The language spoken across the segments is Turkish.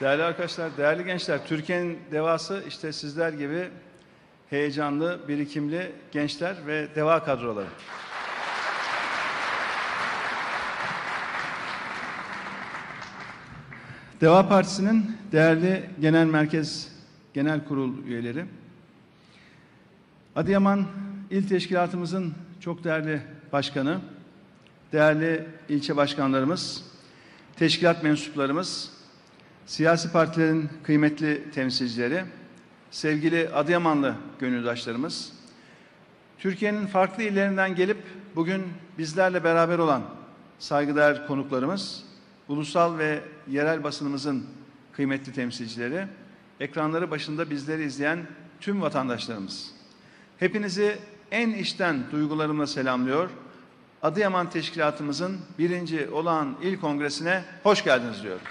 Değerli arkadaşlar, değerli gençler, Türkiye'nin devası işte sizler gibi heyecanlı, birikimli gençler ve deva kadroları. Deva Partisi'nin değerli genel merkez, genel kurul üyeleri, Adıyaman İl Teşkilatımızın çok değerli başkanı, değerli ilçe başkanlarımız, teşkilat mensuplarımız, siyasi partilerin kıymetli temsilcileri, sevgili Adıyamanlı gönüldaşlarımız, Türkiye'nin farklı illerinden gelip bugün bizlerle beraber olan saygıdeğer konuklarımız, ulusal ve yerel basınımızın kıymetli temsilcileri, ekranları başında bizleri izleyen tüm vatandaşlarımız. Hepinizi en içten duygularımla selamlıyor. Adıyaman Teşkilatımızın birinci olağan il kongresine hoş geldiniz diyorum.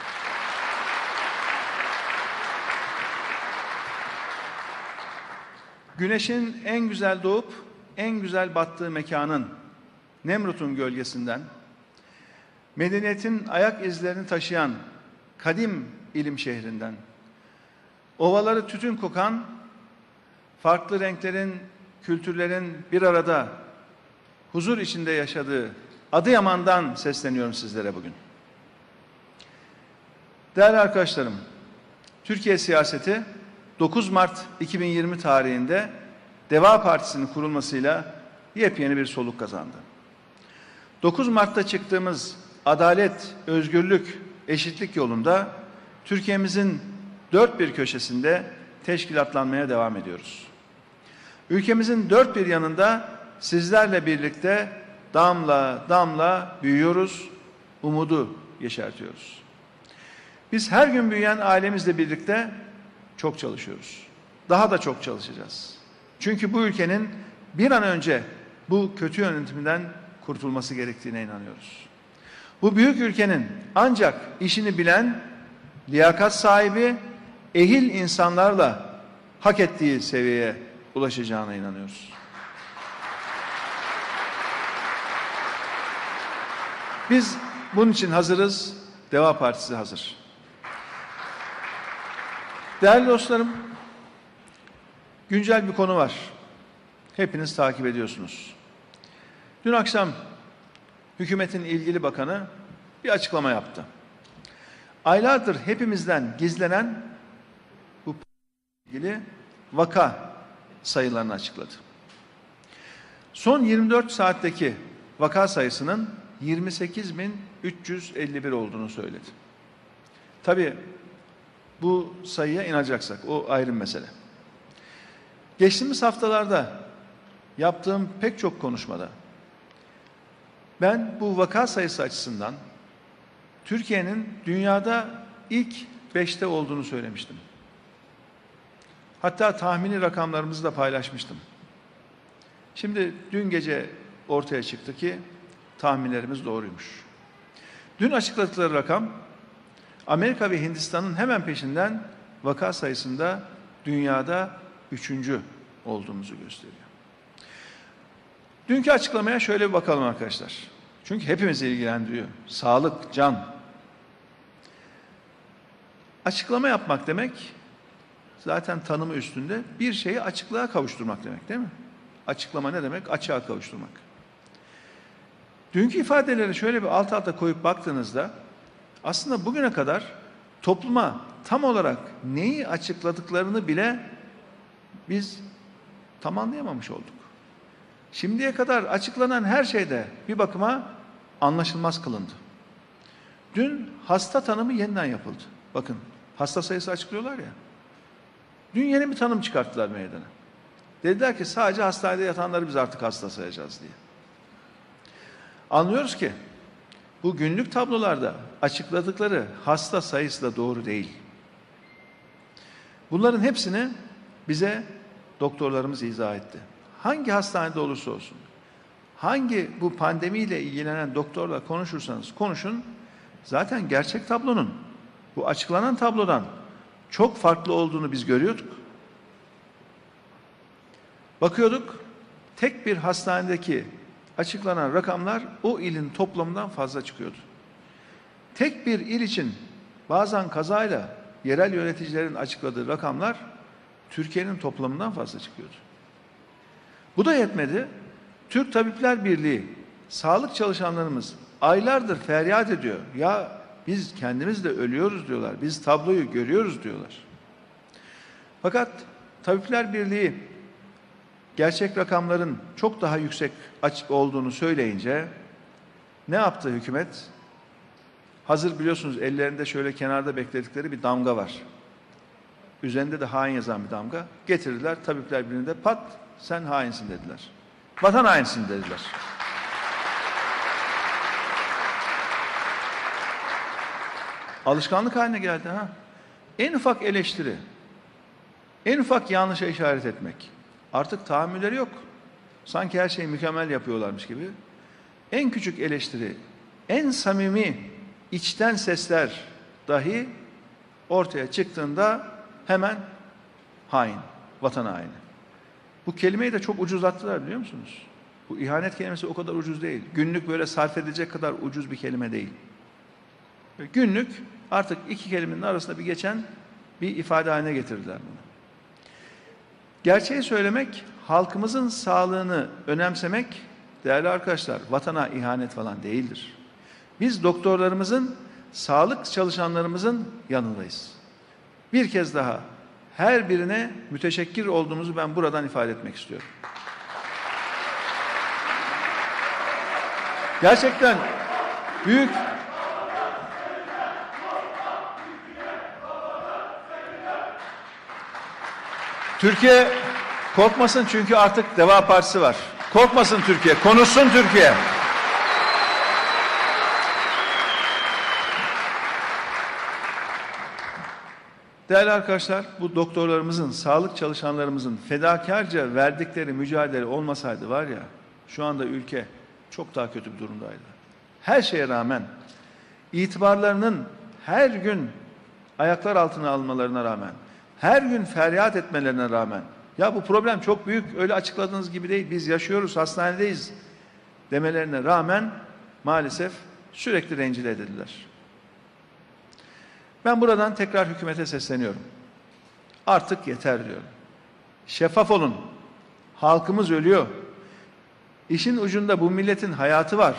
Güneşin en güzel doğup en güzel battığı mekanın Nemrut'un gölgesinden, medeniyetin ayak izlerini taşıyan kadim ilim şehrinden, ovaları tütün kokan, farklı renklerin, kültürlerin bir arada huzur içinde yaşadığı Adıyaman'dan sesleniyorum sizlere bugün. Değerli arkadaşlarım, Türkiye siyaseti 9 Mart 2020 tarihinde Deva Partisi'nin kurulmasıyla yepyeni bir soluk kazandı. 9 Mart'ta çıktığımız adalet, özgürlük, eşitlik yolunda Türkiye'mizin dört bir köşesinde teşkilatlanmaya devam ediyoruz. Ülkemizin dört bir yanında sizlerle birlikte damla damla büyüyoruz, umudu yeşertiyoruz. Biz her gün büyüyen ailemizle birlikte çok çalışıyoruz. Daha da çok çalışacağız. Çünkü bu ülkenin bir an önce bu kötü yönetimden kurtulması gerektiğine inanıyoruz. Bu büyük ülkenin ancak işini bilen, liyakat sahibi, ehil insanlarla hak ettiği seviyeye ulaşacağına inanıyoruz. Biz bunun için hazırız. Deva Partisi hazır. Değerli dostlarım, güncel bir konu var. Hepiniz takip ediyorsunuz. Dün akşam hükümetin ilgili bakanı bir açıklama yaptı. Aylardır hepimizden gizlenen bu ilgili vaka sayılarını açıkladı. Son 24 saatteki vaka sayısının 28.351 olduğunu söyledi. Tabii bu sayıya inacaksak o ayrı bir mesele. Geçtiğimiz haftalarda yaptığım pek çok konuşmada ben bu vaka sayısı açısından Türkiye'nin dünyada ilk beşte olduğunu söylemiştim. Hatta tahmini rakamlarımızı da paylaşmıştım. Şimdi dün gece ortaya çıktı ki tahminlerimiz doğruymuş. Dün açıkladıkları rakam Amerika ve Hindistan'ın hemen peşinden vaka sayısında dünyada üçüncü olduğumuzu gösteriyor. Dünkü açıklamaya şöyle bir bakalım arkadaşlar. Çünkü hepimizi ilgilendiriyor. Sağlık, can. Açıklama yapmak demek zaten tanımı üstünde bir şeyi açıklığa kavuşturmak demek değil mi? Açıklama ne demek? Açığa kavuşturmak. Dünkü ifadeleri şöyle bir alt alta koyup baktığınızda aslında bugüne kadar topluma tam olarak neyi açıkladıklarını bile biz tam anlayamamış olduk. Şimdiye kadar açıklanan her şeyde bir bakıma anlaşılmaz kılındı. Dün hasta tanımı yeniden yapıldı. Bakın hasta sayısı açıklıyorlar ya. Dün yeni bir tanım çıkarttılar meydana. Dediler ki sadece hastanede yatanları biz artık hasta sayacağız diye. Anlıyoruz ki bu günlük tablolarda açıkladıkları hasta sayısı da doğru değil. Bunların hepsini bize doktorlarımız izah etti. Hangi hastanede olursa olsun, hangi bu pandemiyle ilgilenen doktorla konuşursanız konuşun, zaten gerçek tablonun, bu açıklanan tablodan çok farklı olduğunu biz görüyorduk. Bakıyorduk, tek bir hastanedeki açıklanan rakamlar o ilin toplamından fazla çıkıyordu. Tek bir il için bazen kazayla yerel yöneticilerin açıkladığı rakamlar Türkiye'nin toplamından fazla çıkıyordu. Bu da yetmedi. Türk Tabipler Birliği, sağlık çalışanlarımız aylardır feryat ediyor. Ya biz kendimiz de ölüyoruz diyorlar. Biz tabloyu görüyoruz diyorlar. Fakat Tabipler Birliği gerçek rakamların çok daha yüksek açık olduğunu söyleyince ne yaptı hükümet? Hazır biliyorsunuz ellerinde şöyle kenarda bekledikleri bir damga var. Üzerinde de hain yazan bir damga. Getirdiler Tabipler Birliği'nde pat sen hainsin dediler. Vatan hainsin dediler. Alışkanlık haline geldi ha. En ufak eleştiri, en ufak yanlışa işaret etmek. Artık tahammülleri yok. Sanki her şeyi mükemmel yapıyorlarmış gibi. En küçük eleştiri, en samimi içten sesler dahi ortaya çıktığında hemen hain, vatan haini. Bu kelimeyi de çok ucuzlattılar biliyor musunuz? Bu ihanet kelimesi o kadar ucuz değil. Günlük böyle sarf edecek kadar ucuz bir kelime değil. Günlük artık iki kelimenin arasında bir geçen bir ifade haline getirdiler bunu. Gerçeği söylemek, halkımızın sağlığını önemsemek değerli arkadaşlar vatana ihanet falan değildir. Biz doktorlarımızın, sağlık çalışanlarımızın yanındayız. Bir kez daha her birine müteşekkir olduğumuzu ben buradan ifade etmek istiyorum. Gerçekten büyük Türkiye korkmasın çünkü artık Deva Partisi var. Korkmasın Türkiye, konuşsun Türkiye. Değerli arkadaşlar, bu doktorlarımızın, sağlık çalışanlarımızın fedakarca verdikleri mücadele olmasaydı var ya, şu anda ülke çok daha kötü bir durumdaydı. Her şeye rağmen, itibarlarının her gün ayaklar altına almalarına rağmen, her gün feryat etmelerine rağmen, ya bu problem çok büyük, öyle açıkladığınız gibi değil, biz yaşıyoruz, hastanedeyiz demelerine rağmen maalesef sürekli rencide edildiler. Ben buradan tekrar hükümete sesleniyorum. Artık yeter diyorum. Şeffaf olun. Halkımız ölüyor. İşin ucunda bu milletin hayatı var.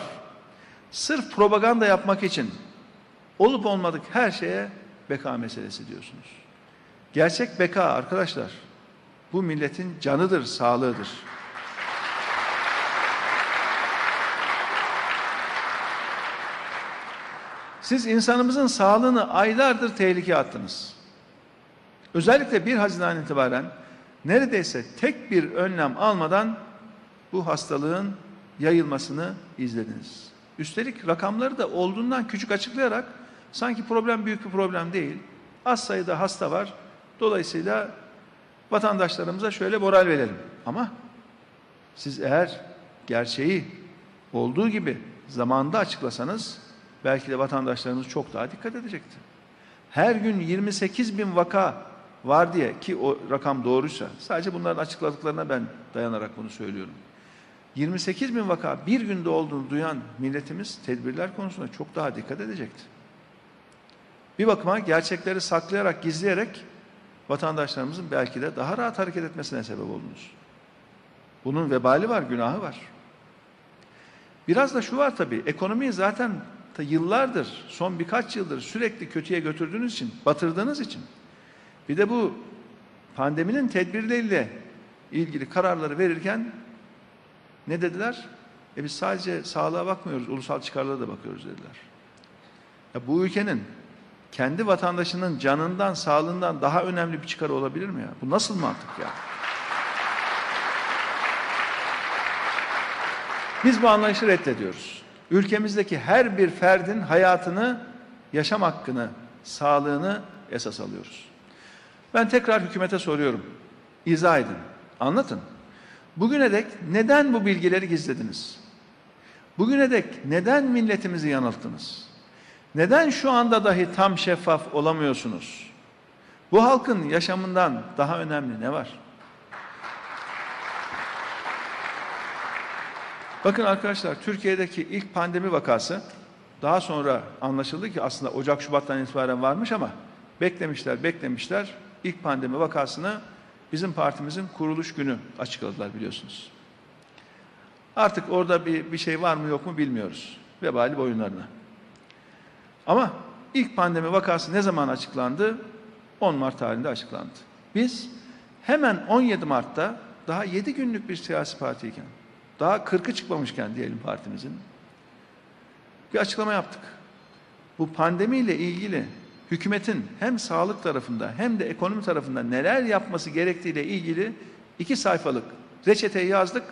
Sırf propaganda yapmak için olup olmadık her şeye beka meselesi diyorsunuz. Gerçek beka arkadaşlar bu milletin canıdır, sağlığıdır. Siz insanımızın sağlığını aylardır tehlikeye attınız. Özellikle 1 Haziran itibaren neredeyse tek bir önlem almadan bu hastalığın yayılmasını izlediniz. Üstelik rakamları da olduğundan küçük açıklayarak sanki problem büyük bir problem değil. Az sayıda hasta var. Dolayısıyla vatandaşlarımıza şöyle moral verelim. Ama siz eğer gerçeği olduğu gibi zamanda açıklasanız belki de vatandaşlarımız çok daha dikkat edecekti. Her gün 28 bin vaka var diye ki o rakam doğruysa sadece bunların açıkladıklarına ben dayanarak bunu söylüyorum. 28 bin vaka bir günde olduğunu duyan milletimiz tedbirler konusunda çok daha dikkat edecekti. Bir bakıma gerçekleri saklayarak, gizleyerek vatandaşlarımızın belki de daha rahat hareket etmesine sebep oldunuz. Bunun vebali var, günahı var. Biraz da şu var tabii, ekonomiyi zaten ta yıllardır, son birkaç yıldır sürekli kötüye götürdüğünüz için, batırdığınız için bir de bu pandeminin tedbirleriyle ilgili kararları verirken ne dediler? E biz sadece sağlığa bakmıyoruz, ulusal çıkarlara da bakıyoruz dediler. Ya bu ülkenin kendi vatandaşının canından, sağlığından daha önemli bir çıkarı olabilir mi ya? Bu nasıl mantık ya? Biz bu anlayışı reddediyoruz. Ülkemizdeki her bir ferdin hayatını, yaşam hakkını, sağlığını esas alıyoruz. Ben tekrar hükümete soruyorum. İzah edin, anlatın. Bugüne dek neden bu bilgileri gizlediniz? Bugüne dek neden milletimizi yanılttınız? Neden şu anda dahi tam şeffaf olamıyorsunuz? Bu halkın yaşamından daha önemli ne var? Bakın arkadaşlar Türkiye'deki ilk pandemi vakası daha sonra anlaşıldı ki aslında Ocak Şubat'tan itibaren varmış ama Beklemişler, beklemişler. İlk pandemi vakasını bizim partimizin kuruluş günü açıkladılar biliyorsunuz. Artık orada bir, bir şey var mı yok mu bilmiyoruz. Vebali boyunlarına. Ama ilk pandemi vakası ne zaman açıklandı? 10 Mart tarihinde açıklandı. Biz hemen 17 Mart'ta daha 7 günlük bir siyasi partiyken, daha 40'ı çıkmamışken diyelim partimizin, bir açıklama yaptık. Bu pandemiyle ilgili hükümetin hem sağlık tarafında hem de ekonomi tarafında neler yapması gerektiğiyle ilgili iki sayfalık reçeteyi yazdık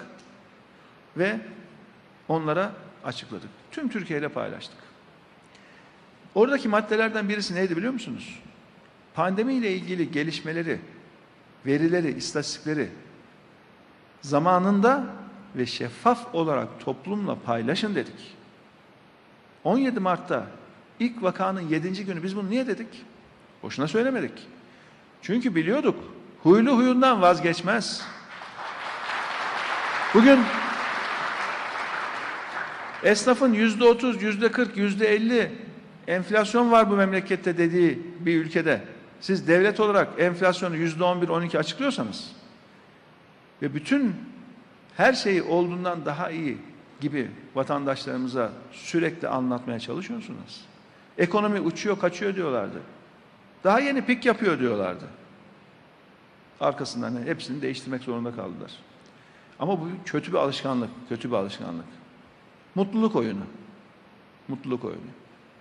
ve onlara açıkladık. Tüm Türkiye ile paylaştık. Oradaki maddelerden birisi neydi biliyor musunuz? Pandemiyle ilgili gelişmeleri, verileri, istatistikleri zamanında ve şeffaf olarak toplumla paylaşın dedik. 17 Mart'ta ilk vakanın 7. günü biz bunu niye dedik? Boşuna söylemedik. Çünkü biliyorduk huylu huyundan vazgeçmez. Bugün esnafın yüzde otuz, yüzde kırk, yüzde elli enflasyon var bu memlekette dediği bir ülkede siz devlet olarak enflasyonu yüzde on bir, on iki açıklıyorsanız ve bütün her şeyi olduğundan daha iyi gibi vatandaşlarımıza sürekli anlatmaya çalışıyorsunuz. Ekonomi uçuyor kaçıyor diyorlardı. Daha yeni pik yapıyor diyorlardı. Arkasından hepsini değiştirmek zorunda kaldılar. Ama bu kötü bir alışkanlık, kötü bir alışkanlık. Mutluluk oyunu. Mutluluk oyunu.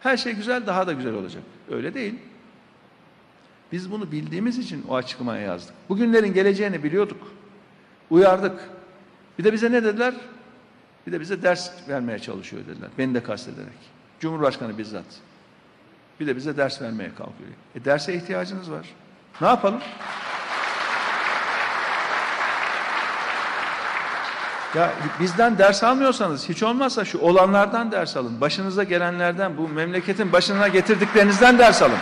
Her şey güzel, daha da güzel olacak. Öyle değil. Biz bunu bildiğimiz için o açıklamaya yazdık. Bugünlerin geleceğini biliyorduk. Uyardık. Bir de bize ne dediler? Bir de bize ders vermeye çalışıyor dediler. Beni de kastederek. Cumhurbaşkanı bizzat. Bir de bize ders vermeye kalkıyor. E derse ihtiyacınız var. Ne yapalım? Ya bizden ders almıyorsanız hiç olmazsa şu olanlardan ders alın. Başınıza gelenlerden, bu memleketin başına getirdiklerinizden ders alın.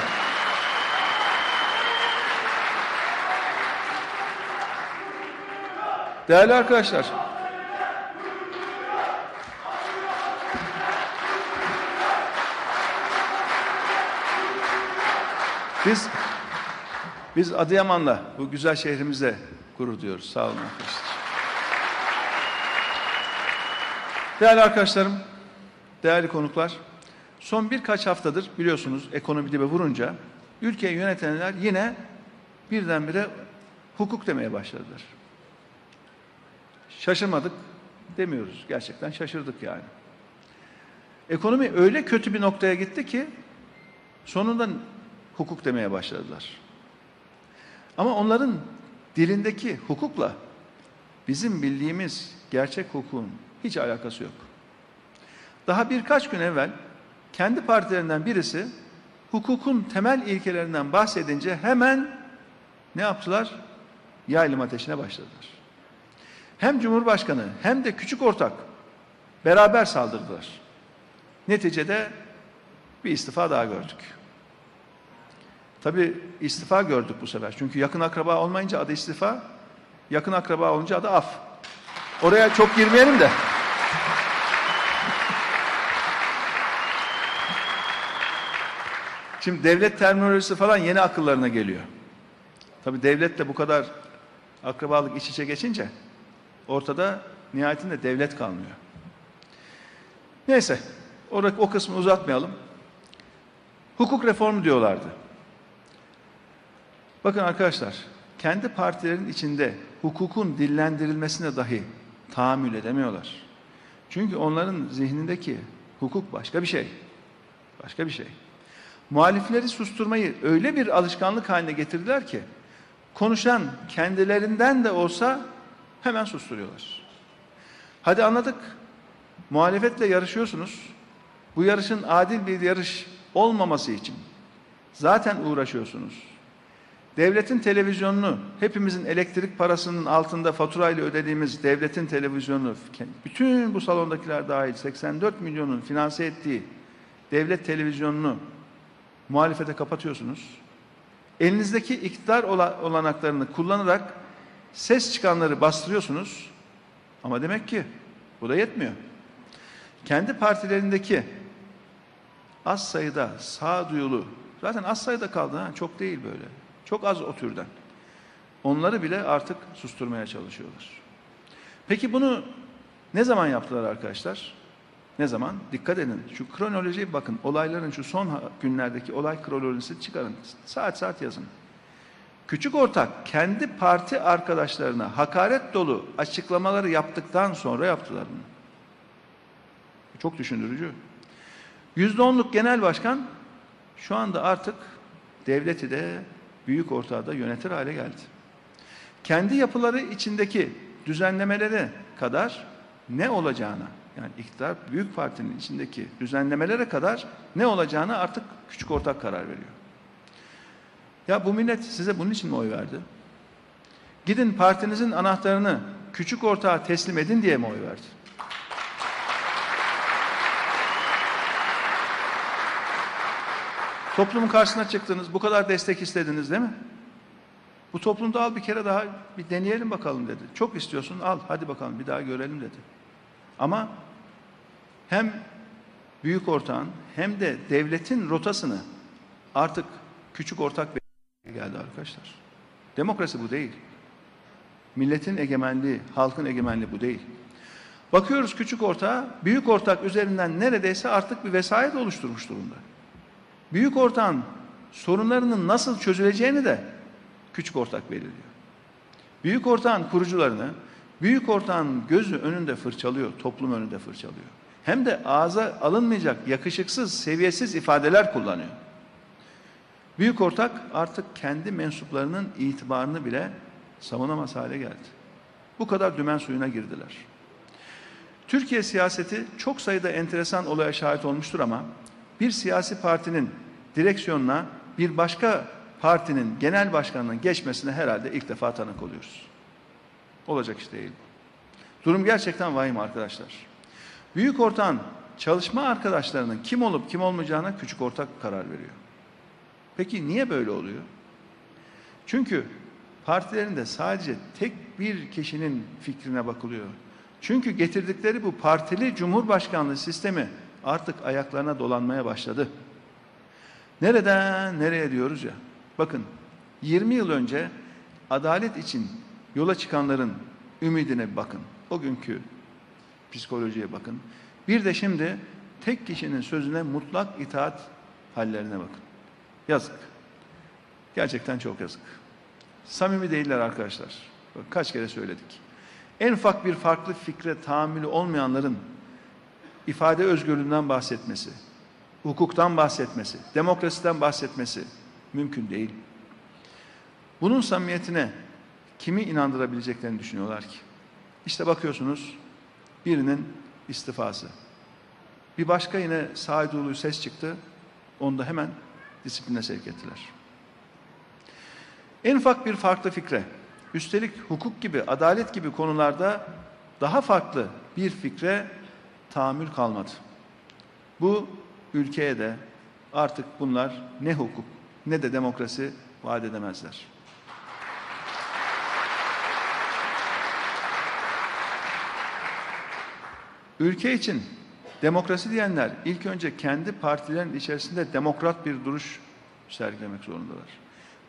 Değerli arkadaşlar, biz biz Adıyaman'la bu güzel şehrimizde gurur duyuyoruz. Sağ olun arkadaşlar. Değerli arkadaşlarım, değerli konuklar, son birkaç haftadır biliyorsunuz ekonomi dibe vurunca ülkeyi yönetenler yine birdenbire hukuk demeye başladılar. Şaşırmadık demiyoruz. Gerçekten şaşırdık yani. Ekonomi öyle kötü bir noktaya gitti ki sonunda hukuk demeye başladılar. Ama onların dilindeki hukukla bizim bildiğimiz gerçek hukukun hiç alakası yok. Daha birkaç gün evvel kendi partilerinden birisi hukukun temel ilkelerinden bahsedince hemen ne yaptılar? Yaylım ateşine başladılar. Hem Cumhurbaşkanı hem de küçük ortak beraber saldırdılar. Neticede bir istifa daha gördük. Tabi istifa gördük bu sefer. Çünkü yakın akraba olmayınca adı istifa, yakın akraba olunca adı af. Oraya çok girmeyelim de. Şimdi devlet terminolojisi falan yeni akıllarına geliyor. Tabi devletle bu kadar akrabalık iç içe geçince ortada nihayetinde devlet kalmıyor. Neyse, orada, o kısmı uzatmayalım. Hukuk reformu diyorlardı. Bakın arkadaşlar, kendi partilerin içinde hukukun dillendirilmesine dahi tahammül edemiyorlar. Çünkü onların zihnindeki hukuk başka bir şey. Başka bir şey. Muhalifleri susturmayı öyle bir alışkanlık haline getirdiler ki konuşan kendilerinden de olsa hemen susturuyorlar. Hadi anladık. Muhalefetle yarışıyorsunuz. Bu yarışın adil bir yarış olmaması için zaten uğraşıyorsunuz. Devletin televizyonunu, hepimizin elektrik parasının altında faturayla ödediğimiz devletin televizyonunu, bütün bu salondakiler dahil 84 milyonun finanse ettiği devlet televizyonunu muhalefete kapatıyorsunuz. Elinizdeki iktidar olanaklarını kullanarak ses çıkanları bastırıyorsunuz. Ama demek ki bu da yetmiyor. Kendi partilerindeki az sayıda sağduyulu Zaten az sayıda kaldı ha, çok değil böyle. Çok az o türden. Onları bile artık susturmaya çalışıyorlar. Peki bunu ne zaman yaptılar arkadaşlar? Ne zaman? Dikkat edin. Şu kronolojiye bakın. Olayların şu son günlerdeki olay kronolojisi çıkarın. Saat saat yazın. Küçük ortak kendi parti arkadaşlarına hakaret dolu açıklamaları yaptıktan sonra yaptılar bunu. Çok düşündürücü. Yüzde onluk genel başkan şu anda artık devleti de büyük ortağı da yönetir hale geldi. Kendi yapıları içindeki düzenlemelere kadar ne olacağına yani iktidar büyük partinin içindeki düzenlemelere kadar ne olacağına artık küçük ortak karar veriyor. Ya bu millet size bunun için mi oy verdi? Gidin partinizin anahtarını küçük ortağa teslim edin diye mi oy verdi? Toplumun karşısına çıktınız, bu kadar destek istediniz değil mi? Bu toplumda al bir kere daha bir deneyelim bakalım dedi. Çok istiyorsun al hadi bakalım bir daha görelim dedi. Ama hem büyük ortağın hem de devletin rotasını artık küçük ortak geldi arkadaşlar. Demokrasi bu değil. Milletin egemenliği, halkın egemenliği bu değil. Bakıyoruz küçük ortağa, büyük ortak üzerinden neredeyse artık bir vesayet oluşturmuş durumda. Büyük ortağın sorunlarının nasıl çözüleceğini de küçük ortak belirliyor. Büyük ortağın kurucularını, büyük ortağın gözü önünde fırçalıyor, toplum önünde fırçalıyor. Hem de ağza alınmayacak yakışıksız, seviyesiz ifadeler kullanıyor. Büyük ortak artık kendi mensuplarının itibarını bile savunamaz hale geldi. Bu kadar dümen suyuna girdiler. Türkiye siyaseti çok sayıda enteresan olaya şahit olmuştur ama bir siyasi partinin direksiyonuna bir başka partinin genel başkanının geçmesine herhalde ilk defa tanık oluyoruz. Olacak iş değil. Durum gerçekten vahim arkadaşlar. Büyük ortağın çalışma arkadaşlarının kim olup kim olmayacağına küçük ortak karar veriyor. Peki niye böyle oluyor? Çünkü partilerinde sadece tek bir kişinin fikrine bakılıyor. Çünkü getirdikleri bu partili cumhurbaşkanlığı sistemi artık ayaklarına dolanmaya başladı. Nereden nereye diyoruz ya? Bakın 20 yıl önce adalet için yola çıkanların ümidine bakın. O günkü psikolojiye bakın. Bir de şimdi tek kişinin sözüne mutlak itaat hallerine bakın. Yazık. Gerçekten çok yazık. Samimi değiller arkadaşlar. Bak, kaç kere söyledik. En ufak bir farklı fikre tahammülü olmayanların ifade özgürlüğünden bahsetmesi, hukuktan bahsetmesi, demokrasiden bahsetmesi mümkün değil. Bunun samimiyetine kimi inandırabileceklerini düşünüyorlar ki? İşte bakıyorsunuz birinin istifası. Bir başka yine sağduyulu ses çıktı. Onu da hemen disipline sevk ettiler. En ufak bir farklı fikre, üstelik hukuk gibi, adalet gibi konularda daha farklı bir fikre tahammül kalmadı. Bu ülkeye de artık bunlar ne hukuk ne de demokrasi vaat edemezler. Ülke için demokrasi diyenler ilk önce kendi partilerin içerisinde demokrat bir duruş sergilemek zorundalar.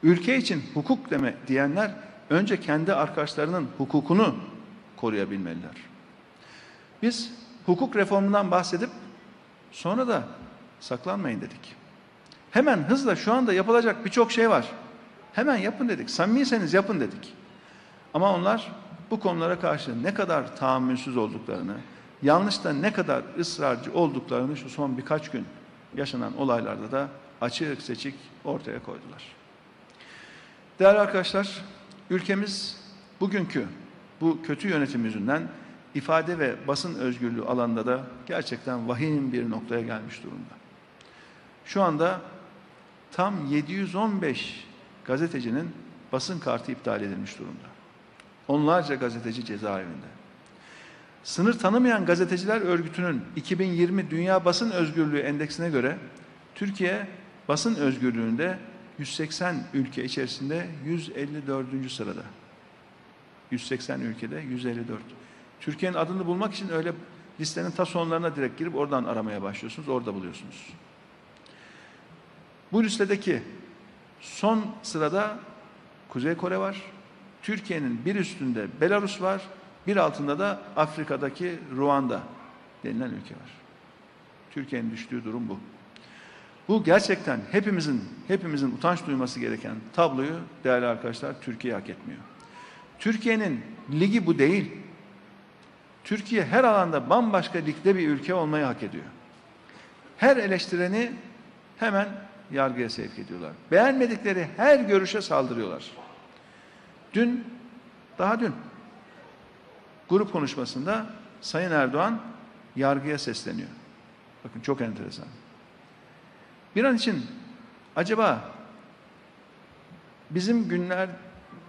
Ülke için hukuk deme diyenler önce kendi arkadaşlarının hukukunu koruyabilmeliler. Biz hukuk reformundan bahsedip sonra da saklanmayın dedik. Hemen hızla şu anda yapılacak birçok şey var. Hemen yapın dedik. Samimiyseniz yapın dedik. Ama onlar bu konulara karşı ne kadar tahammülsüz olduklarını, yanlışta ne kadar ısrarcı olduklarını şu son birkaç gün yaşanan olaylarda da açık seçik ortaya koydular. Değerli arkadaşlar, ülkemiz bugünkü bu kötü yönetim yüzünden ifade ve basın özgürlüğü alanında da gerçekten vahim bir noktaya gelmiş durumda. Şu anda tam 715 gazetecinin basın kartı iptal edilmiş durumda. Onlarca gazeteci cezaevinde. Sınır tanımayan gazeteciler örgütünün 2020 Dünya Basın Özgürlüğü Endeksine göre Türkiye basın özgürlüğünde 180 ülke içerisinde 154. sırada. 180 ülkede 154. Türkiye'nin adını bulmak için öyle listenin ta sonlarına direkt girip oradan aramaya başlıyorsunuz. Orada buluyorsunuz. Bu listedeki son sırada Kuzey Kore var. Türkiye'nin bir üstünde Belarus var. Bir altında da Afrika'daki Ruanda denilen ülke var. Türkiye'nin düştüğü durum bu. Bu gerçekten hepimizin hepimizin utanç duyması gereken tabloyu değerli arkadaşlar Türkiye hak etmiyor. Türkiye'nin ligi bu değil. Türkiye her alanda bambaşka ligde bir ülke olmayı hak ediyor. Her eleştireni hemen yargıya sevk ediyorlar. Beğenmedikleri her görüşe saldırıyorlar. Dün, daha dün grup konuşmasında Sayın Erdoğan yargıya sesleniyor. Bakın çok enteresan. Bir an için acaba bizim günler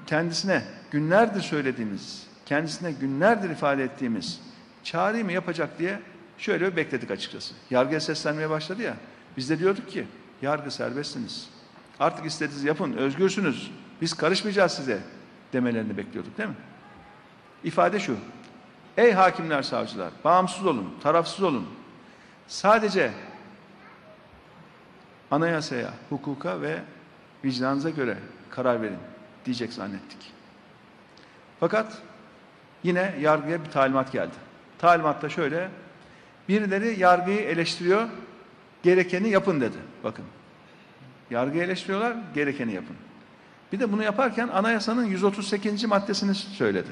kendisine günlerdir söylediğimiz, kendisine günlerdir ifade ettiğimiz çağrıyı mı yapacak diye şöyle bir bekledik açıkçası. Yargıya seslenmeye başladı ya. Biz de diyorduk ki yargı serbestsiniz. Artık istediğinizi yapın, özgürsünüz. Biz karışmayacağız size demelerini bekliyorduk değil mi? İfade şu. Ey hakimler, savcılar, bağımsız olun, tarafsız olun. Sadece anayasaya, hukuka ve vicdanınıza göre karar verin diyecek zannettik. Fakat yine yargıya bir talimat geldi. Talimatta şöyle, birileri yargıyı eleştiriyor, gerekeni yapın dedi. Bakın, yargıyı eleştiriyorlar, gerekeni yapın. Bir de bunu yaparken anayasanın 138. maddesini söyledi.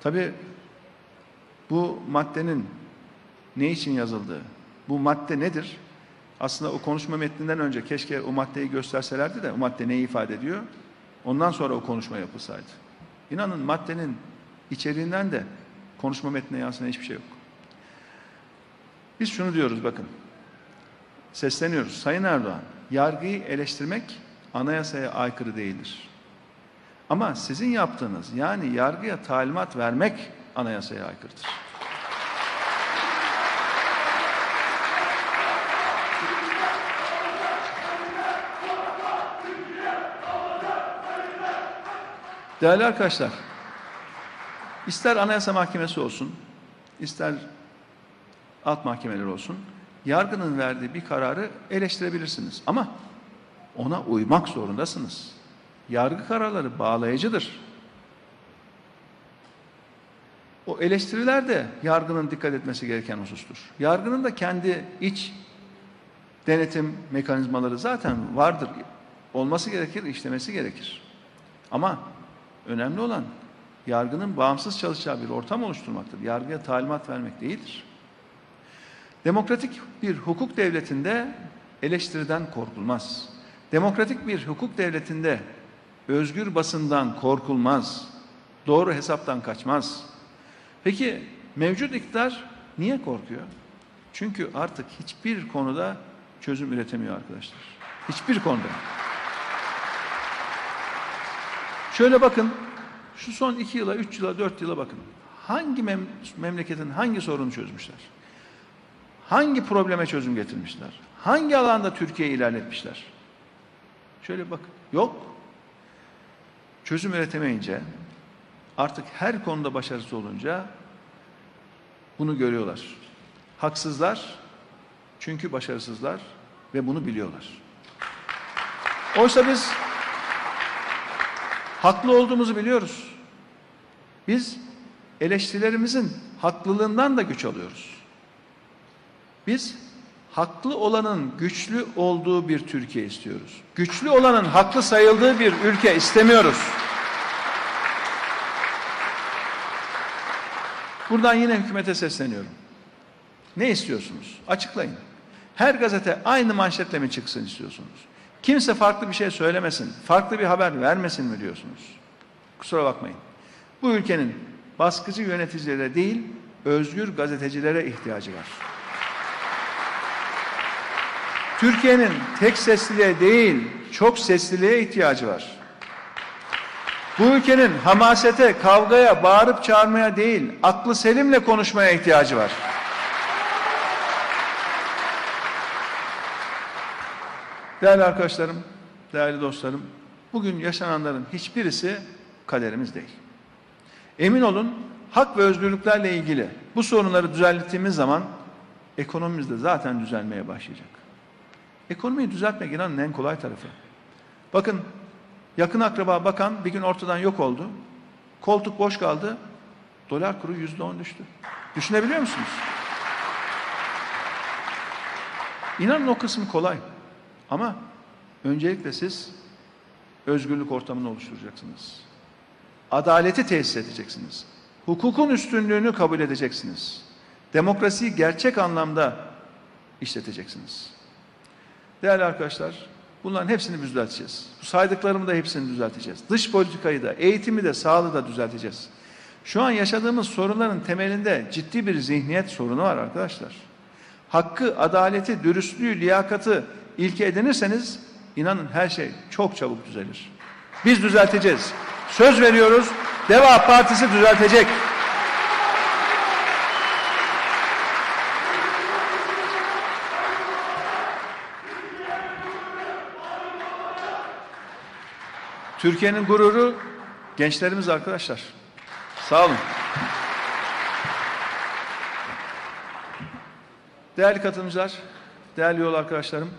Tabi bu maddenin ne için yazıldığı, bu madde nedir? Aslında o konuşma metninden önce keşke o maddeyi gösterselerdi de o madde neyi ifade ediyor? Ondan sonra o konuşma yapılsaydı. İnanın maddenin içeriğinden de konuşma metnine yansıyan hiçbir şey yok. Biz şunu diyoruz bakın. Sesleniyoruz. Sayın Erdoğan, yargıyı eleştirmek anayasaya aykırı değildir. Ama sizin yaptığınız yani yargıya talimat vermek anayasaya aykırıdır. Değerli arkadaşlar, ister Anayasa Mahkemesi olsun, ister alt mahkemeler olsun, yargının verdiği bir kararı eleştirebilirsiniz. Ama ona uymak zorundasınız. Yargı kararları bağlayıcıdır. O eleştiriler de yargının dikkat etmesi gereken husustur. Yargının da kendi iç denetim mekanizmaları zaten vardır. Olması gerekir, işlemesi gerekir. Ama önemli olan yargının bağımsız çalışacağı bir ortam oluşturmaktır. Yargıya talimat vermek değildir. Demokratik bir hukuk devletinde eleştiriden korkulmaz. Demokratik bir hukuk devletinde özgür basından korkulmaz. Doğru hesaptan kaçmaz. Peki mevcut iktidar niye korkuyor? Çünkü artık hiçbir konuda çözüm üretemiyor arkadaşlar. Hiçbir konuda. Şöyle bakın, şu son iki yıla, üç yıla, dört yıla bakın. Hangi mem memleketin hangi sorunu çözmüşler? Hangi probleme çözüm getirmişler? Hangi alanda Türkiye'yi ilerletmişler? Şöyle bak, yok. Çözüm üretemeyince, artık her konuda başarısız olunca bunu görüyorlar. Haksızlar çünkü başarısızlar ve bunu biliyorlar. Oysa biz haklı olduğumuzu biliyoruz. Biz eleştirilerimizin haklılığından da güç alıyoruz. Biz haklı olanın güçlü olduğu bir Türkiye istiyoruz. Güçlü olanın haklı sayıldığı bir ülke istemiyoruz. Buradan yine hükümete sesleniyorum. Ne istiyorsunuz? Açıklayın. Her gazete aynı manşetle mi çıksın istiyorsunuz? Kimse farklı bir şey söylemesin, farklı bir haber vermesin mi diyorsunuz? Kusura bakmayın. Bu ülkenin baskıcı yöneticilere değil, özgür gazetecilere ihtiyacı var. Türkiye'nin tek sesliliğe değil, çok sesliliğe ihtiyacı var. Bu ülkenin hamasete, kavgaya, bağırıp çağırmaya değil, aklı selimle konuşmaya ihtiyacı var. Değerli arkadaşlarım, değerli dostlarım, bugün yaşananların hiçbirisi kaderimiz değil. Emin olun, hak ve özgürlüklerle ilgili bu sorunları düzelttiğimiz zaman ekonomimiz de zaten düzelmeye başlayacak. Ekonomiyi düzeltmek inanın en kolay tarafı. Bakın yakın akraba bakan bir gün ortadan yok oldu. Koltuk boş kaldı. Dolar kuru yüzde on düştü. Düşünebiliyor musunuz? İnanın o kısmı kolay. Ama öncelikle siz özgürlük ortamını oluşturacaksınız. Adaleti tesis edeceksiniz. Hukukun üstünlüğünü kabul edeceksiniz. Demokrasiyi gerçek anlamda işleteceksiniz. Değerli arkadaşlar, bunların hepsini düzelteceğiz. Bu saydıklarımı da hepsini düzelteceğiz. Dış politikayı da, eğitimi de, sağlığı da düzelteceğiz. Şu an yaşadığımız sorunların temelinde ciddi bir zihniyet sorunu var arkadaşlar. Hakkı, adaleti, dürüstlüğü, liyakatı ilke edinirseniz inanın her şey çok çabuk düzelir. Biz düzelteceğiz. Söz veriyoruz. Deva Partisi düzeltecek. Türkiye'nin gururu gençlerimiz arkadaşlar. Sağ olun. Değerli katılımcılar, değerli yol arkadaşlarım,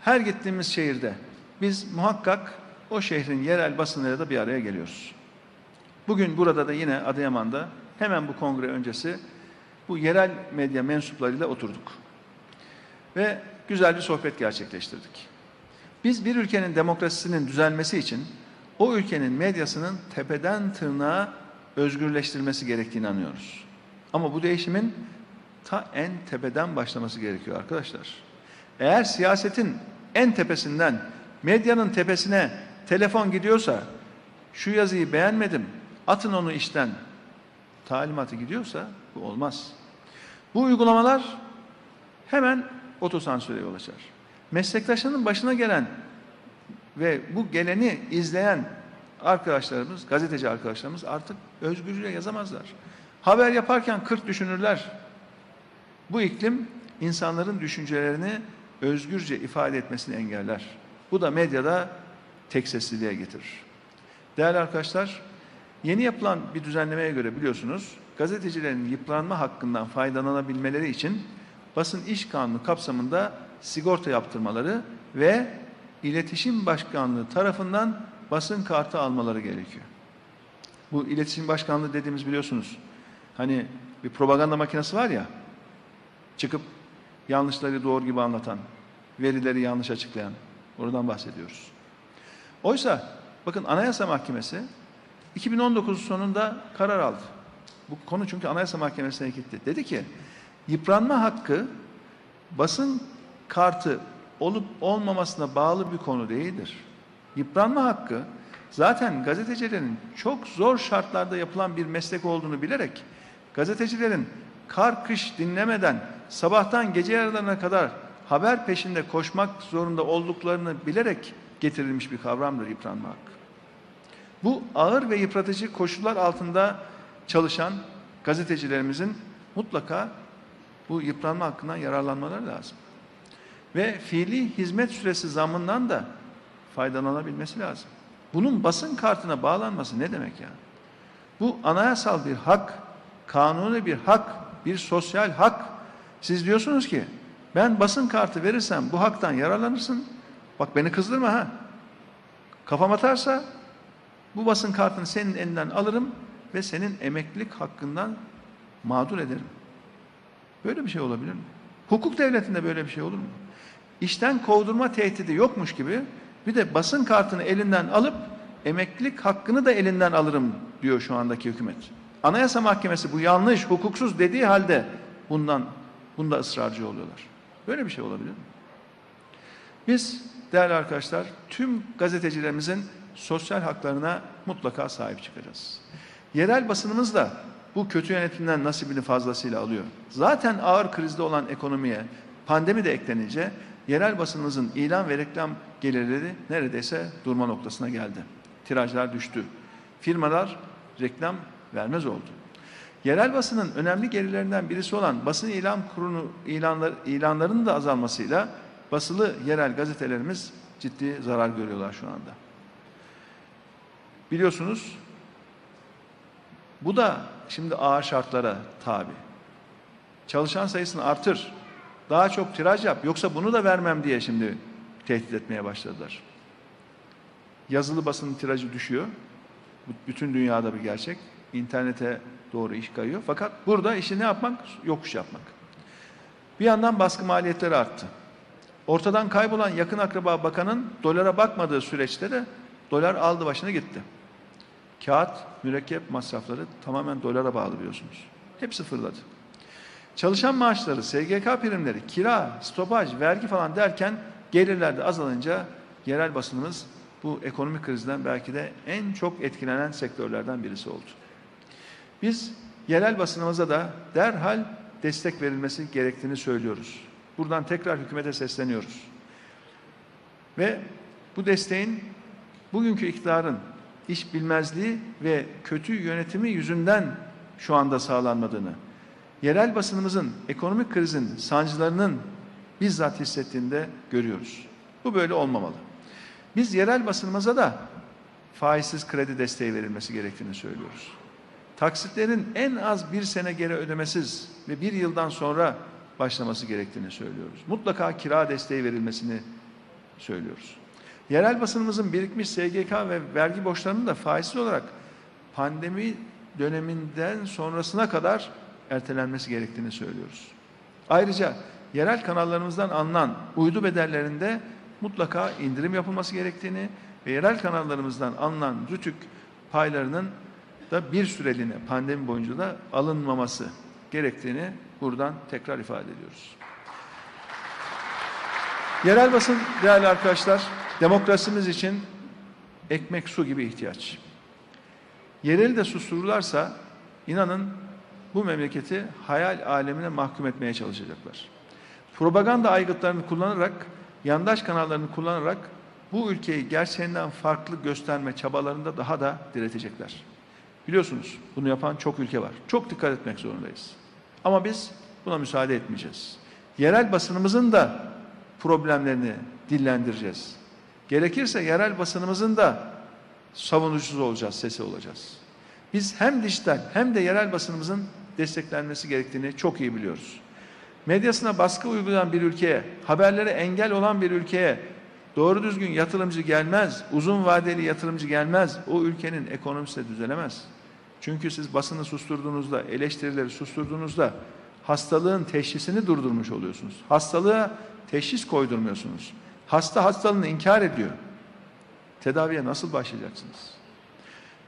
her gittiğimiz şehirde biz muhakkak o şehrin yerel basınlarıyla da bir araya geliyoruz. Bugün burada da yine Adıyaman'da hemen bu kongre öncesi bu yerel medya mensuplarıyla oturduk. Ve güzel bir sohbet gerçekleştirdik. Biz bir ülkenin demokrasisinin düzelmesi için o ülkenin medyasının tepeden tırnağa özgürleştirilmesi gerektiğini inanıyoruz. Ama bu değişimin ta en tepeden başlaması gerekiyor arkadaşlar. Eğer siyasetin en tepesinden medyanın tepesine telefon gidiyorsa şu yazıyı beğenmedim atın onu işten talimatı gidiyorsa bu olmaz. Bu uygulamalar hemen otosansüre yol açar. Meslektaşının başına gelen ve bu geleni izleyen arkadaşlarımız, gazeteci arkadaşlarımız artık özgürce yazamazlar. Haber yaparken 40 düşünürler. Bu iklim insanların düşüncelerini özgürce ifade etmesini engeller. Bu da medyada tek sesliliğe getirir. Değerli arkadaşlar, yeni yapılan bir düzenlemeye göre biliyorsunuz, gazetecilerin yıpranma hakkından faydalanabilmeleri için basın iş kanunu kapsamında sigorta yaptırmaları ve İletişim Başkanlığı tarafından basın kartı almaları gerekiyor. Bu İletişim Başkanlığı dediğimiz biliyorsunuz, hani bir propaganda makinesi var ya, çıkıp yanlışları doğru gibi anlatan, verileri yanlış açıklayan, oradan bahsediyoruz. Oysa bakın Anayasa Mahkemesi 2019 sonunda karar aldı. Bu konu çünkü Anayasa Mahkemesi'ne gitti. Dedi ki yıpranma hakkı basın kartı olup olmamasına bağlı bir konu değildir. Yıpranma hakkı zaten gazetecilerin çok zor şartlarda yapılan bir meslek olduğunu bilerek gazetecilerin kar kış dinlemeden sabahtan gece yarılarına kadar haber peşinde koşmak zorunda olduklarını bilerek getirilmiş bir kavramdır yıpranma hakkı. Bu ağır ve yıpratıcı koşullar altında çalışan gazetecilerimizin mutlaka bu yıpranma hakkından yararlanmaları lazım. Ve fiili hizmet süresi zammından da faydalanabilmesi lazım. Bunun basın kartına bağlanması ne demek ya? Bu anayasal bir hak, kanuni bir hak, bir sosyal hak. Siz diyorsunuz ki ben basın kartı verirsem bu haktan yararlanırsın. Bak beni kızdırma ha. Kafam atarsa bu basın kartını senin elinden alırım ve senin emeklilik hakkından mağdur ederim. Böyle bir şey olabilir mi? Hukuk devletinde böyle bir şey olur mu? İşten kovdurma tehdidi yokmuş gibi bir de basın kartını elinden alıp emeklilik hakkını da elinden alırım diyor şu andaki hükümet. Anayasa Mahkemesi bu yanlış, hukuksuz dediği halde bundan bunda ısrarcı oluyorlar. Böyle bir şey olabilir mi? Biz değerli arkadaşlar tüm gazetecilerimizin sosyal haklarına mutlaka sahip çıkacağız. Yerel basınımız da bu kötü yönetimden nasibini fazlasıyla alıyor. Zaten ağır krizde olan ekonomiye pandemi de eklenince yerel basınımızın ilan ve reklam gelirleri neredeyse durma noktasına geldi. Tirajlar düştü. Firmalar reklam vermez oldu. Yerel basının önemli gelirlerinden birisi olan basın ilan kurunu ilanlar, ilanlarının da azalmasıyla basılı yerel gazetelerimiz ciddi zarar görüyorlar şu anda. Biliyorsunuz bu da şimdi ağır şartlara tabi. Çalışan sayısını artır. Daha çok tiraj yap. Yoksa bunu da vermem diye şimdi tehdit etmeye başladılar. Yazılı basının tirajı düşüyor. Bütün dünyada bir gerçek. İnternete doğru iş kayıyor. Fakat burada işi ne yapmak? Yokuş yapmak. Bir yandan baskı maliyetleri arttı. Ortadan kaybolan yakın akraba bakanın dolara bakmadığı süreçte de dolar aldı başına gitti. Kağıt, mürekkep masrafları tamamen dolara bağlı biliyorsunuz. Hepsi fırladı. Çalışan maaşları, SGK primleri, kira, stopaj, vergi falan derken gelirler de azalınca yerel basınımız bu ekonomik krizden belki de en çok etkilenen sektörlerden birisi oldu. Biz yerel basınımıza da derhal destek verilmesi gerektiğini söylüyoruz. Buradan tekrar hükümete sesleniyoruz. Ve bu desteğin bugünkü iktidarın iş bilmezliği ve kötü yönetimi yüzünden şu anda sağlanmadığını, yerel basınımızın ekonomik krizin sancılarının bizzat hissettiğinde görüyoruz. Bu böyle olmamalı. Biz yerel basınımıza da faizsiz kredi desteği verilmesi gerektiğini söylüyoruz. Taksitlerin en az bir sene geri ödemesiz ve bir yıldan sonra başlaması gerektiğini söylüyoruz. Mutlaka kira desteği verilmesini söylüyoruz. Yerel basınımızın birikmiş SGK ve vergi borçlarının da faizsiz olarak pandemi döneminden sonrasına kadar ertelenmesi gerektiğini söylüyoruz. Ayrıca yerel kanallarımızdan alınan uydu bedellerinde mutlaka indirim yapılması gerektiğini ve yerel kanallarımızdan alınan rütük paylarının da bir süreliğine pandemi boyunca da alınmaması gerektiğini buradan tekrar ifade ediyoruz. Yerel basın değerli arkadaşlar demokrasimiz için ekmek su gibi ihtiyaç. Yereli de sustururlarsa inanın bu memleketi hayal alemine mahkum etmeye çalışacaklar. Propaganda aygıtlarını kullanarak, yandaş kanallarını kullanarak bu ülkeyi gerçeğinden farklı gösterme çabalarında daha da diretecekler. Biliyorsunuz bunu yapan çok ülke var. Çok dikkat etmek zorundayız. Ama biz buna müsaade etmeyeceğiz. Yerel basınımızın da problemlerini dillendireceğiz. Gerekirse yerel basınımızın da savunucusu olacağız, sesi olacağız. Biz hem dijital hem de yerel basınımızın desteklenmesi gerektiğini çok iyi biliyoruz. Medyasına baskı uygulayan bir ülkeye, haberlere engel olan bir ülkeye doğru düzgün yatırımcı gelmez, uzun vadeli yatırımcı gelmez. O ülkenin ekonomisi de düzelemez. Çünkü siz basını susturduğunuzda, eleştirileri susturduğunuzda hastalığın teşhisini durdurmuş oluyorsunuz. Hastalığa teşhis koydurmuyorsunuz. Hasta hastalığını inkar ediyor. Tedaviye nasıl başlayacaksınız?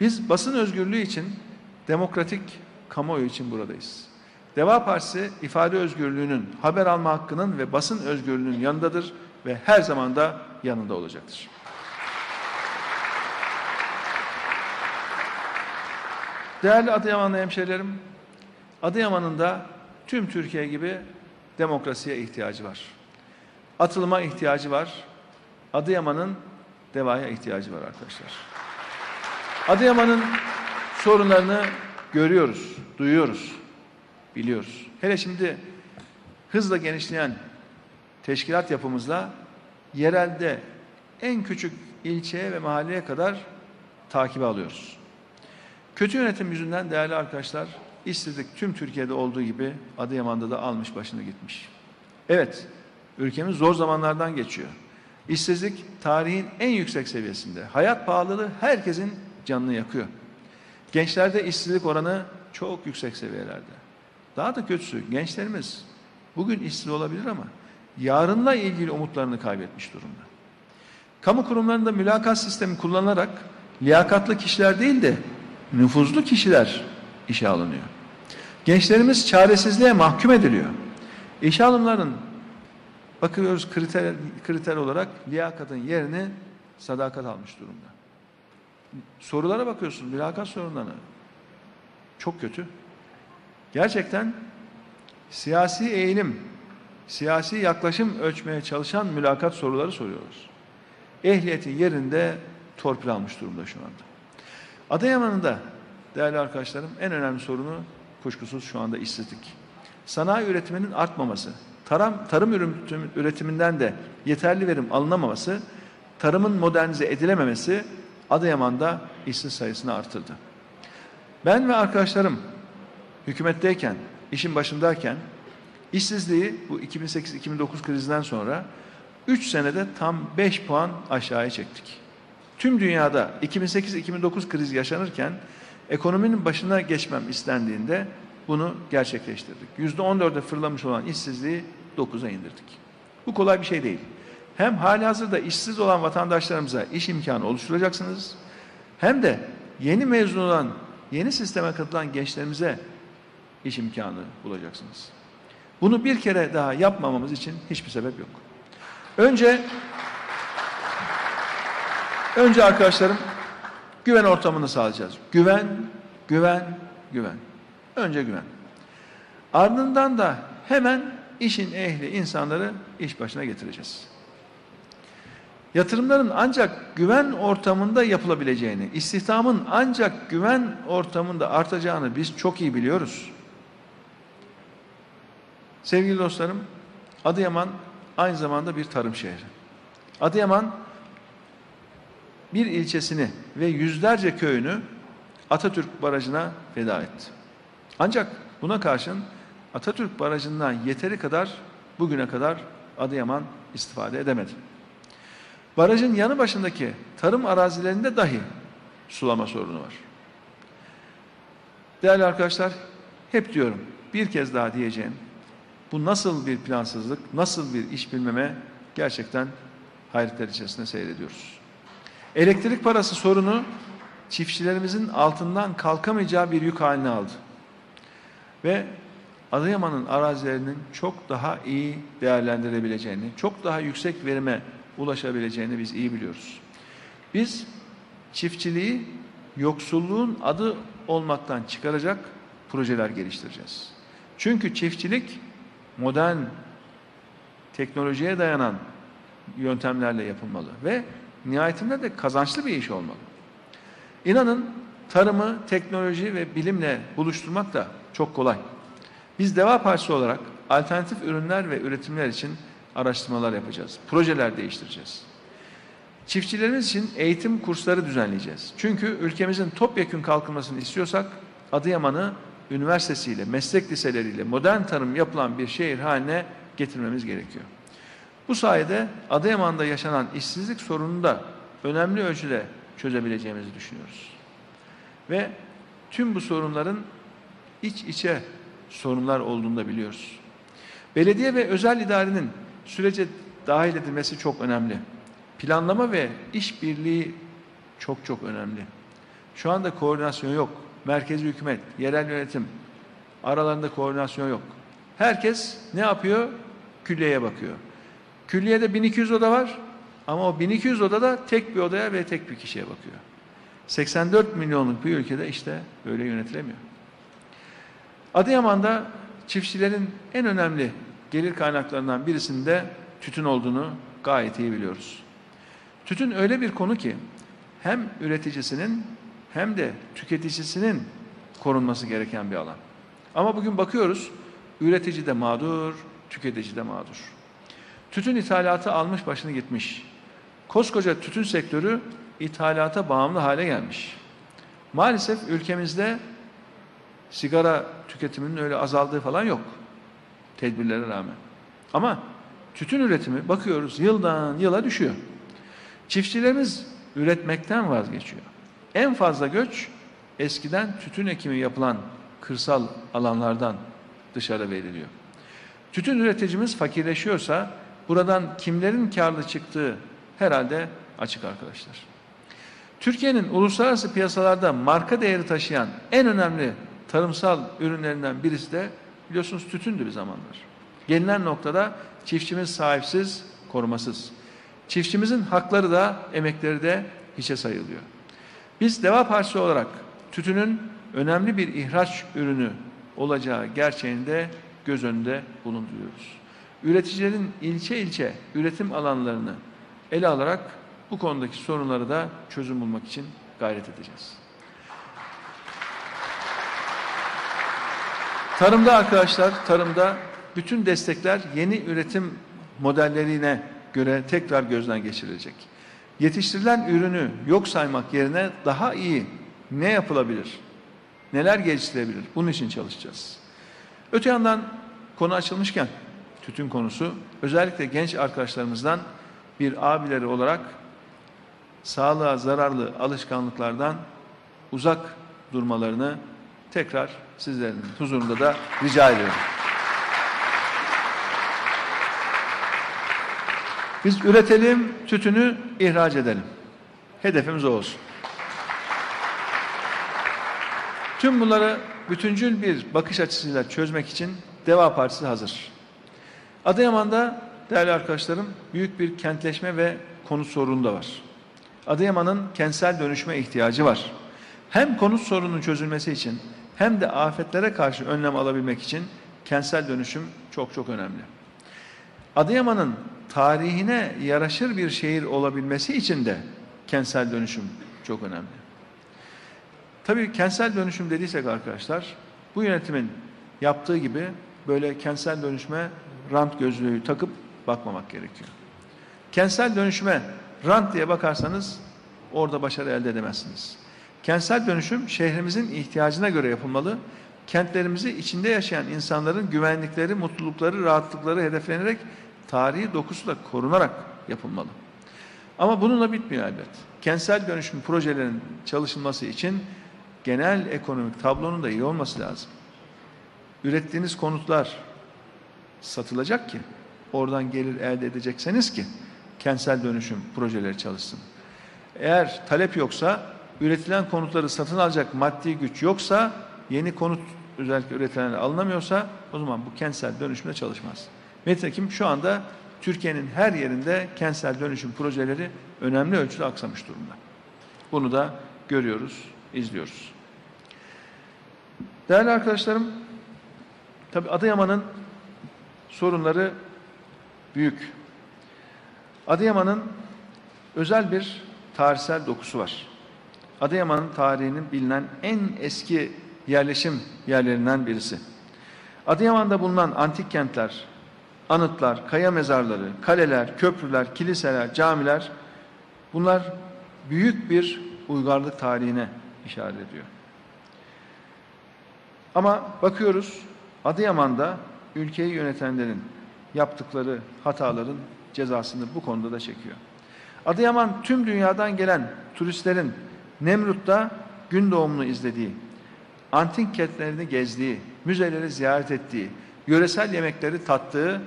Biz basın özgürlüğü için, demokratik kamuoyu için buradayız. Deva Partisi ifade özgürlüğünün, haber alma hakkının ve basın özgürlüğünün yanındadır ve her zaman da yanında olacaktır. Değerli Adıyamanlı hemşehrilerim, Adıyaman'ın da tüm Türkiye gibi demokrasiye ihtiyacı var. Atılıma ihtiyacı var. Adıyaman'ın devaya ihtiyacı var arkadaşlar. Adıyaman'ın sorunlarını görüyoruz, duyuyoruz, biliyoruz. Hele şimdi hızla genişleyen teşkilat yapımızla yerelde en küçük ilçeye ve mahalleye kadar takibe alıyoruz. Kötü yönetim yüzünden değerli arkadaşlar, işsizlik tüm Türkiye'de olduğu gibi Adıyaman'da da almış başını gitmiş. Evet, ülkemiz zor zamanlardan geçiyor. İşsizlik tarihin en yüksek seviyesinde. Hayat pahalılığı herkesin canını yakıyor. Gençlerde işsizlik oranı çok yüksek seviyelerde. Daha da kötüsü gençlerimiz bugün işsiz olabilir ama yarınla ilgili umutlarını kaybetmiş durumda. Kamu kurumlarında mülakat sistemi kullanılarak liyakatlı kişiler değil de nüfuzlu kişiler işe alınıyor. Gençlerimiz çaresizliğe mahkum ediliyor. İşe alımların bakıyoruz kriter, kriter olarak liyakatın yerini sadakat almış durumda. Sorulara bakıyorsun, mülakat sorunlarına. Çok kötü. Gerçekten siyasi eğilim, siyasi yaklaşım ölçmeye çalışan mülakat soruları soruyoruz. Ehliyetin yerinde torpil almış durumda şu anda. Adıyaman'ın da değerli arkadaşlarım en önemli sorunu kuşkusuz şu anda işsizlik. Sanayi üretiminin artmaması, tarım, tarım üretim, üretiminden de yeterli verim alınamaması, tarımın modernize edilememesi Adıyaman'da işsiz sayısını artırdı. Ben ve arkadaşlarım hükümetteyken, işin başındayken İşsizliği bu 2008-2009 krizinden sonra 3 senede tam 5 puan aşağıya çektik. Tüm dünyada 2008-2009 krizi yaşanırken ekonominin başına geçmem istendiğinde bunu gerçekleştirdik. %14'e fırlamış olan işsizliği 9'a indirdik. Bu kolay bir şey değil. Hem hali hazırda işsiz olan vatandaşlarımıza iş imkanı oluşturacaksınız hem de yeni mezun olan, yeni sisteme katılan gençlerimize iş imkanı bulacaksınız. Bunu bir kere daha yapmamamız için hiçbir sebep yok. Önce önce arkadaşlarım güven ortamını sağlayacağız. Güven, güven, güven. Önce güven. Ardından da hemen işin ehli insanları iş başına getireceğiz. Yatırımların ancak güven ortamında yapılabileceğini, istihdamın ancak güven ortamında artacağını biz çok iyi biliyoruz. Sevgili dostlarım, Adıyaman aynı zamanda bir tarım şehri. Adıyaman bir ilçesini ve yüzlerce köyünü Atatürk Barajı'na feda etti. Ancak buna karşın Atatürk Barajı'ndan yeteri kadar bugüne kadar Adıyaman istifade edemedi. Barajın yanı başındaki tarım arazilerinde dahi sulama sorunu var. Değerli arkadaşlar, hep diyorum, bir kez daha diyeceğim. Bu nasıl bir plansızlık, nasıl bir iş bilmeme gerçekten hayretler içerisinde seyrediyoruz. Elektrik parası sorunu çiftçilerimizin altından kalkamayacağı bir yük haline aldı. Ve Adıyaman'ın arazilerinin çok daha iyi değerlendirebileceğini, çok daha yüksek verime ulaşabileceğini biz iyi biliyoruz. Biz çiftçiliği yoksulluğun adı olmaktan çıkaracak projeler geliştireceğiz. Çünkü çiftçilik modern teknolojiye dayanan yöntemlerle yapılmalı ve nihayetinde de kazançlı bir iş olmalı. İnanın tarımı, teknoloji ve bilimle buluşturmak da çok kolay. Biz Deva Partisi olarak alternatif ürünler ve üretimler için araştırmalar yapacağız. Projeler değiştireceğiz. Çiftçilerimiz için eğitim kursları düzenleyeceğiz. Çünkü ülkemizin topyekün kalkınmasını istiyorsak Adıyaman'ı üniversitesiyle, meslek liseleriyle modern tarım yapılan bir şehir haline getirmemiz gerekiyor. Bu sayede Adıyaman'da yaşanan işsizlik sorununu da önemli ölçüde çözebileceğimizi düşünüyoruz. Ve tüm bu sorunların iç içe sorunlar olduğunu da biliyoruz. Belediye ve özel idarenin sürece dahil edilmesi çok önemli. Planlama ve işbirliği çok çok önemli. Şu anda koordinasyon yok. Merkezi hükümet, yerel yönetim aralarında koordinasyon yok. Herkes ne yapıyor? Külliyeye bakıyor. Külliyede 1200 oda var ama o 1200 odada tek bir odaya ve tek bir kişiye bakıyor. 84 milyonluk bir ülkede işte böyle yönetilemiyor. Adıyaman'da çiftçilerin en önemli gelir kaynaklarından birisinde tütün olduğunu gayet iyi biliyoruz. Tütün öyle bir konu ki hem üreticisinin hem de tüketicisinin korunması gereken bir alan. Ama bugün bakıyoruz üretici de mağdur, tüketici de mağdur. Tütün ithalatı almış başını gitmiş. Koskoca tütün sektörü ithalata bağımlı hale gelmiş. Maalesef ülkemizde sigara tüketiminin öyle azaldığı falan yok. Tedbirlere rağmen. Ama tütün üretimi bakıyoruz yıldan yıla düşüyor. Çiftçilerimiz üretmekten vazgeçiyor. En fazla göç eskiden tütün ekimi yapılan kırsal alanlardan dışarı veriliyor. Tütün üreticimiz fakirleşiyorsa buradan kimlerin karlı çıktığı herhalde açık arkadaşlar. Türkiye'nin uluslararası piyasalarda marka değeri taşıyan en önemli tarımsal ürünlerinden birisi de biliyorsunuz tütündü bir zamanlar. Gelinen noktada çiftçimiz sahipsiz, korumasız. Çiftçimizin hakları da, emekleri de hiçe sayılıyor. Biz Deva Partisi olarak tütünün önemli bir ihraç ürünü olacağı gerçeğinde göz önünde bulunduruyoruz. Üreticilerin ilçe ilçe üretim alanlarını ele alarak bu konudaki sorunları da çözüm bulmak için gayret edeceğiz. Tarımda arkadaşlar, tarımda bütün destekler yeni üretim modellerine göre tekrar gözden geçirilecek. Yetiştirilen ürünü yok saymak yerine daha iyi ne yapılabilir? Neler geliştirebilir? Bunun için çalışacağız. Öte yandan konu açılmışken tütün konusu özellikle genç arkadaşlarımızdan bir abileri olarak sağlığa zararlı alışkanlıklardan uzak durmalarını tekrar sizlerin huzurunda da rica ediyorum. Biz üretelim, tütünü ihraç edelim. Hedefimiz o olsun. Tüm bunları bütüncül bir bakış açısıyla çözmek için Deva Partisi hazır. Adıyaman'da değerli arkadaşlarım büyük bir kentleşme ve konut sorunu da var. Adıyaman'ın kentsel dönüşme ihtiyacı var. Hem konut sorununun çözülmesi için hem de afetlere karşı önlem alabilmek için kentsel dönüşüm çok çok önemli. Adıyaman'ın tarihine yaraşır bir şehir olabilmesi için de kentsel dönüşüm çok önemli. Tabii kentsel dönüşüm dediysek arkadaşlar, bu yönetimin yaptığı gibi böyle kentsel dönüşme rant gözlüğü takıp bakmamak gerekiyor. Kentsel dönüşüme rant diye bakarsanız orada başarı elde edemezsiniz. Kentsel dönüşüm şehrimizin ihtiyacına göre yapılmalı. Kentlerimizi içinde yaşayan insanların güvenlikleri, mutlulukları, rahatlıkları hedeflenerek tarihi dokusu da korunarak yapılmalı. Ama bununla bitmiyor elbet. Kentsel dönüşüm projelerinin çalışılması için genel ekonomik tablonun da iyi olması lazım. Ürettiğiniz konutlar satılacak ki oradan gelir elde edecekseniz ki kentsel dönüşüm projeleri çalışsın. Eğer talep yoksa üretilen konutları satın alacak maddi güç yoksa yeni konut özellikle üretilenler alınamıyorsa o zaman bu kentsel dönüşümde çalışmaz. Nitekim şu anda Türkiye'nin her yerinde kentsel dönüşüm projeleri önemli ölçüde aksamış durumda. Bunu da görüyoruz, izliyoruz. Değerli arkadaşlarım, tabi Adıyaman'ın sorunları büyük. Adıyaman'ın özel bir tarihsel dokusu var. Adıyaman'ın tarihinin bilinen en eski yerleşim yerlerinden birisi. Adıyaman'da bulunan antik kentler, anıtlar, kaya mezarları, kaleler, köprüler, kiliseler, camiler bunlar büyük bir uygarlık tarihine işaret ediyor. Ama bakıyoruz Adıyaman'da ülkeyi yönetenlerin yaptıkları hataların cezasını bu konuda da çekiyor. Adıyaman tüm dünyadan gelen turistlerin Nemrut'ta gün doğumunu izlediği, antik kentlerini gezdiği, müzeleri ziyaret ettiği, yöresel yemekleri tattığı,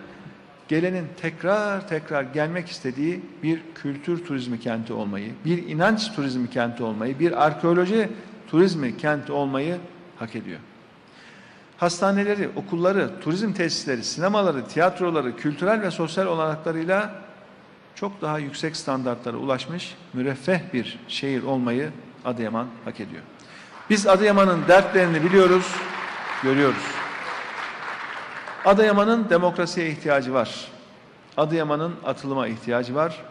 gelenin tekrar tekrar gelmek istediği bir kültür turizmi kenti olmayı, bir inanç turizmi kenti olmayı, bir arkeoloji turizmi kenti olmayı hak ediyor. Hastaneleri, okulları, turizm tesisleri, sinemaları, tiyatroları, kültürel ve sosyal olanaklarıyla çok daha yüksek standartlara ulaşmış müreffeh bir şehir olmayı Adıyaman hak ediyor. Biz Adıyaman'ın dertlerini biliyoruz, görüyoruz. Adıyaman'ın demokrasiye ihtiyacı var. Adıyaman'ın atılıma ihtiyacı var.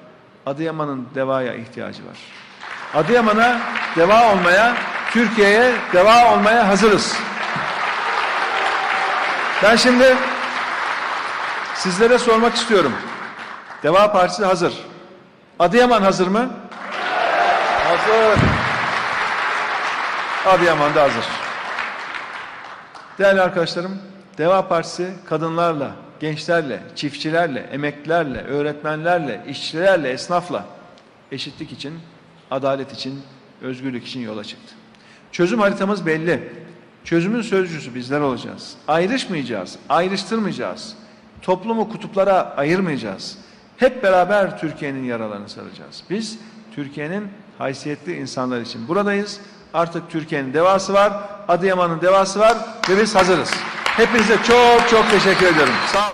Adıyaman'ın devaya ihtiyacı var. Adıyaman'a deva olmaya, Türkiye'ye deva olmaya hazırız. Ben şimdi sizlere sormak istiyorum. Deva Partisi hazır. Adıyaman hazır mı? Hazır. Adıyaman da hazır. Değerli arkadaşlarım, Deva Partisi kadınlarla, gençlerle, çiftçilerle, emeklilerle, öğretmenlerle, işçilerle, esnafla eşitlik için, adalet için, özgürlük için yola çıktı. Çözüm haritamız belli. Çözümün sözcüsü bizler olacağız. Ayrışmayacağız, ayrıştırmayacağız. Toplumu kutuplara ayırmayacağız. Hep beraber Türkiye'nin yaralarını saracağız. Biz Türkiye'nin haysiyetli insanlar için buradayız. Artık Türkiye'nin devası var, Adıyaman'ın devası var ve biz hazırız. Hepinize çok çok teşekkür ediyorum. Sağ olun.